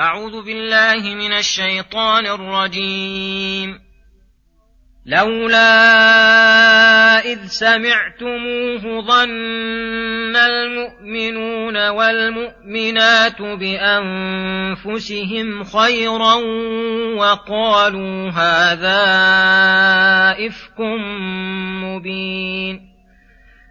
أعوذ بالله من الشيطان الرجيم. لولا إذ سمعتموه ظن المؤمنون والمؤمنات بأنفسهم خيرا وقالوا هذا إفك مبين.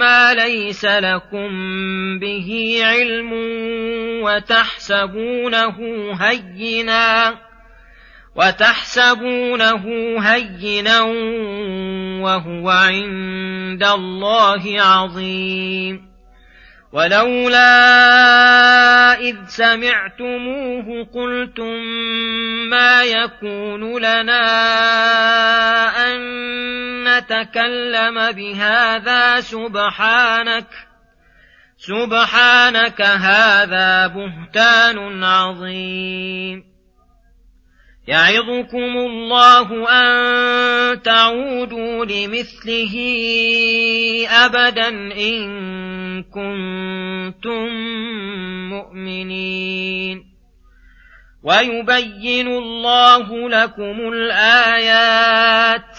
ما ليس لكم به علم وتحسبونه هينا وتحسبونه هينا وهو عند الله عظيم. ولولا إذ سمعتموه قلتم ما يكون لنا أن نتكلم بهذا سبحانك سبحانك هذا بهتان عظيم. يعظكم الله أن تعودوا لمثله أبدا إن كنتم مؤمنين. ويبين الله لكم الآيات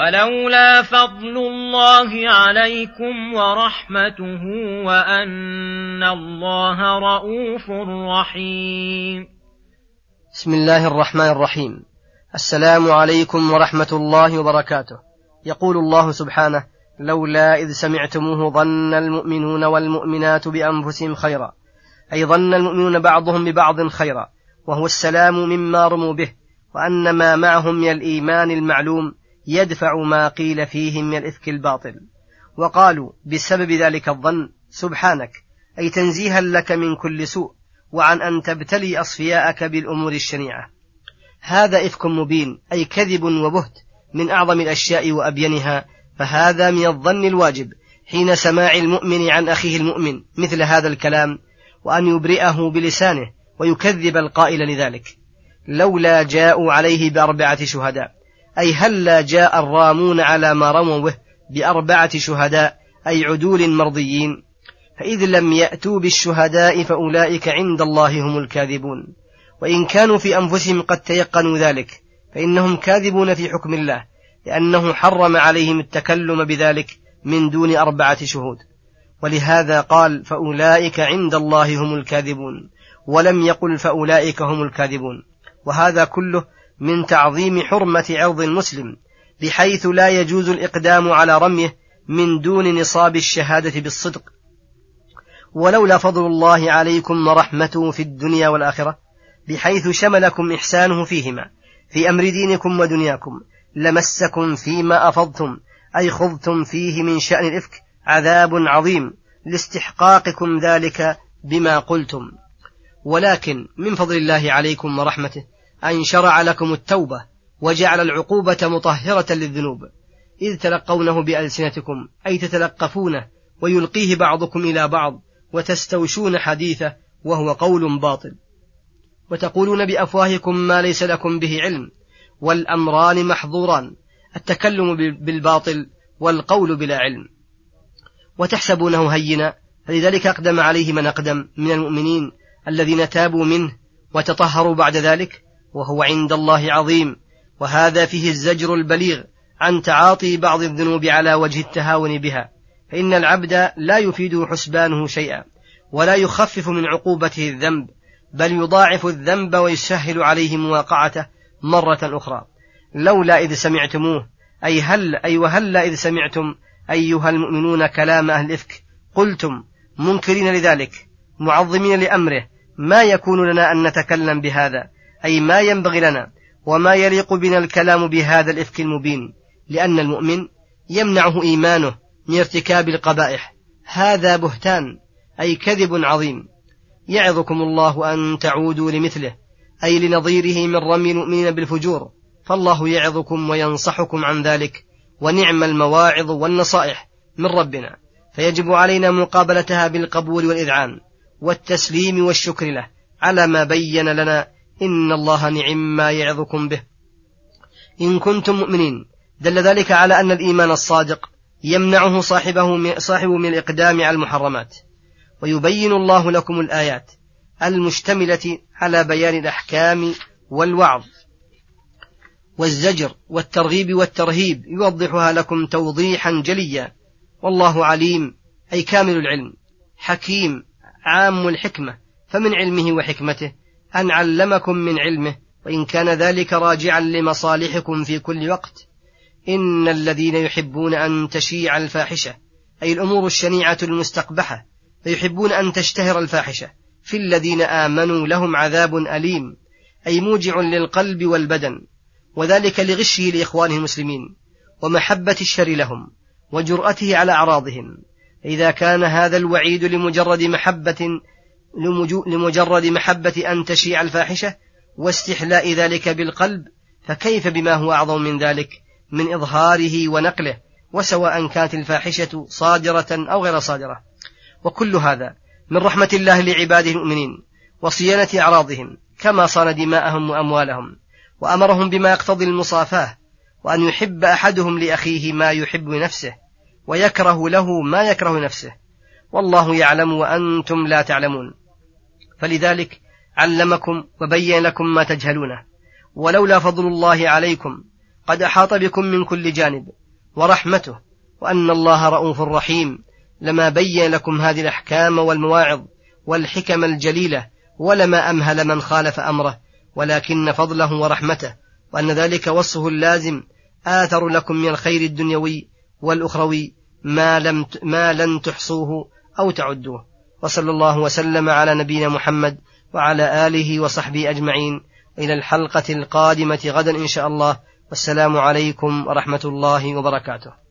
ولولا فضل الله عليكم ورحمته وأن الله رءوف رحيم. بسم الله الرحمن الرحيم. السلام عليكم ورحمة الله وبركاته. يقول الله سبحانه لولا إذ سمعتموه ظن المؤمنون والمؤمنات بأنفسهم خيرا. أي ظن المؤمنون بعضهم ببعض خيرا. وهو السلام مما رموا به وأن ما معهم من الإيمان المعلوم يدفع ما قيل فيهم من الإفك الباطل. وقالوا بسبب ذلك الظن سبحانك أي تنزيها لك من كل سوء وعن أن تبتلي أصفياءك بالأمور الشنيعة. هذا إفك مبين أي كذب وبهت من أعظم الأشياء وأبينها فهذا من الظن الواجب حين سماع المؤمن عن أخيه المؤمن مثل هذا الكلام وأن يبرئه بلسانه ويكذب القائل لذلك. لولا جاءوا عليه بأربعة شهداء. أي هلا جاء الرامون على ما رموا به بأربعة شهداء أي عدول مرضيين. فإذ لم يأتوا بالشهداء فأولئك عند الله هم الكاذبون. وإن كانوا في أنفسهم قد تيقنوا ذلك فإنهم كاذبون في حكم الله لأنه حرم عليهم التكلم بذلك من دون أربعة شهود. ولهذا قال فأولئك عند الله هم الكاذبون ولم يقل فأولئك هم الكاذبون. وهذا كله من تعظيم حرمة عرض المسلم بحيث لا يجوز الإقدام على رميه من دون نصاب الشهادة بالصدق. ولولا فضل الله عليكم ورحمته في الدنيا والآخرة بحيث شملكم إحسانه فيهما في أمر دينكم ودنياكم لمسكم فيما أفضتم أي خضتم فيه من شأن الإفك عذاب عظيم لاستحقاقكم ذلك بما قلتم. ولكن من فضل الله عليكم ورحمته أن شرع لكم التوبة وجعل العقوبة مطهرة للذنوب. إذ تلقونه بألسنتكم أي تتلقفونه ويلقيه بعضكم إلى بعض وتستوشون حديثه وهو قول باطل. وتقولون بأفواهكم ما ليس لكم به علم والأمران محظوران التكلم بالباطل والقول بلا علم. وتحسبونه هينا فلذلك أقدم عليه من أقدم من المؤمنين الذين تابوا منه وتطهروا بعد ذلك وهو عند الله عظيم وهذا فيه الزجر البليغ عن تعاطي بعض الذنوب على وجه التهاون بها. فإن العبد لا يفيده حسبانه شيئا ولا يخفف من عقوبته الذنب بل يضاعف الذنب ويسهل عليه مواقعته مرة أخرى. لولا إذ سمعتموه أي هل أي وهلا إذ سمعتم أيها المؤمنون كلام أهل الإفك قلتم منكرين لذلك معظمين لأمره ما يكون لنا أن نتكلم بهذا. أي ما ينبغي لنا وما يليق بنا الكلام بهذا الإفك المبين لأن المؤمن يمنعه إيمانه من ارتكاب القبائح. هذا بهتان أي كذب عظيم. يعظكم الله أن تعودوا لمثله أي لنظيره من رمي المؤمنين بالفجور. فالله يعظكم وينصحكم عن ذلك ونعم المواعظ والنصائح من ربنا. فيجب علينا مقابلتها بالقبول والإذعان والتسليم والشكر له على ما بين لنا إن الله نعم ما يعظكم به. إن كنتم مؤمنين. دل ذلك على أن الإيمان الصادق يمنعه صاحبه صاحبه من الإقدام على المحرمات. ويبين الله لكم الآيات المشتملة على بيان الأحكام والوعظ. والزجر والترغيب والترهيب يوضحها لكم توضيحا جليا. والله عليم. أي كامل العلم. حكيم. عام الحكمة. فمن علمه وحكمته أن علمكم من علمه وإن كان ذلك راجعا لمصالحكم في كل وقت. إن الذين يحبون أن تشيع الفاحشة أي الأمور الشنيعة المستقبحة فيحبون أن تشتهر الفاحشة. في الذين آمنوا لهم عذاب أليم أي موجع للقلب والبدن. وذلك لغشه لإخوانه المسلمين ومحبة الشر لهم وجرأته على أعراضهم. إذا كان هذا الوعيد لمجرد محبة لمجرد محبة أن تشيع الفاحشة واستحلاء ذلك بالقلب فكيف بما هو أعظم من ذلك؟ من إظهاره ونقله وسواء كانت الفاحشة صادرة أو غير صادرة. وكل هذا من رحمة الله لعباده المؤمنين وصيانة أعراضهم كما صان دماءهم وأموالهم وأمرهم بما يقتضي المصافاة وأن يحب أحدهم لأخيه ما يحب لنفسه ويكره له ما يكره نفسه. والله يعلم وأنتم لا تعلمون. فلذلك علمكم وبين لكم ما تجهلونه. ولولا فضل الله عليكم قد أحاط بكم من كل جانب ورحمته وأن الله رؤوف رحيم لما بين لكم هذه الأحكام والمواعظ والحكم الجليلة ولما أمهل من خالف أمره ولكن فضله ورحمته وأن ذلك وصفه اللازم آثر لكم من الخير الدنيوي والأخروي ما, لم ما لن تحصوه أو تعدوه. وصلى الله وسلم على نبينا محمد وعلى آله وصحبه أجمعين. إلى الحلقة القادمة غدا إن شاء الله. والسلام عليكم ورحمة الله وبركاته.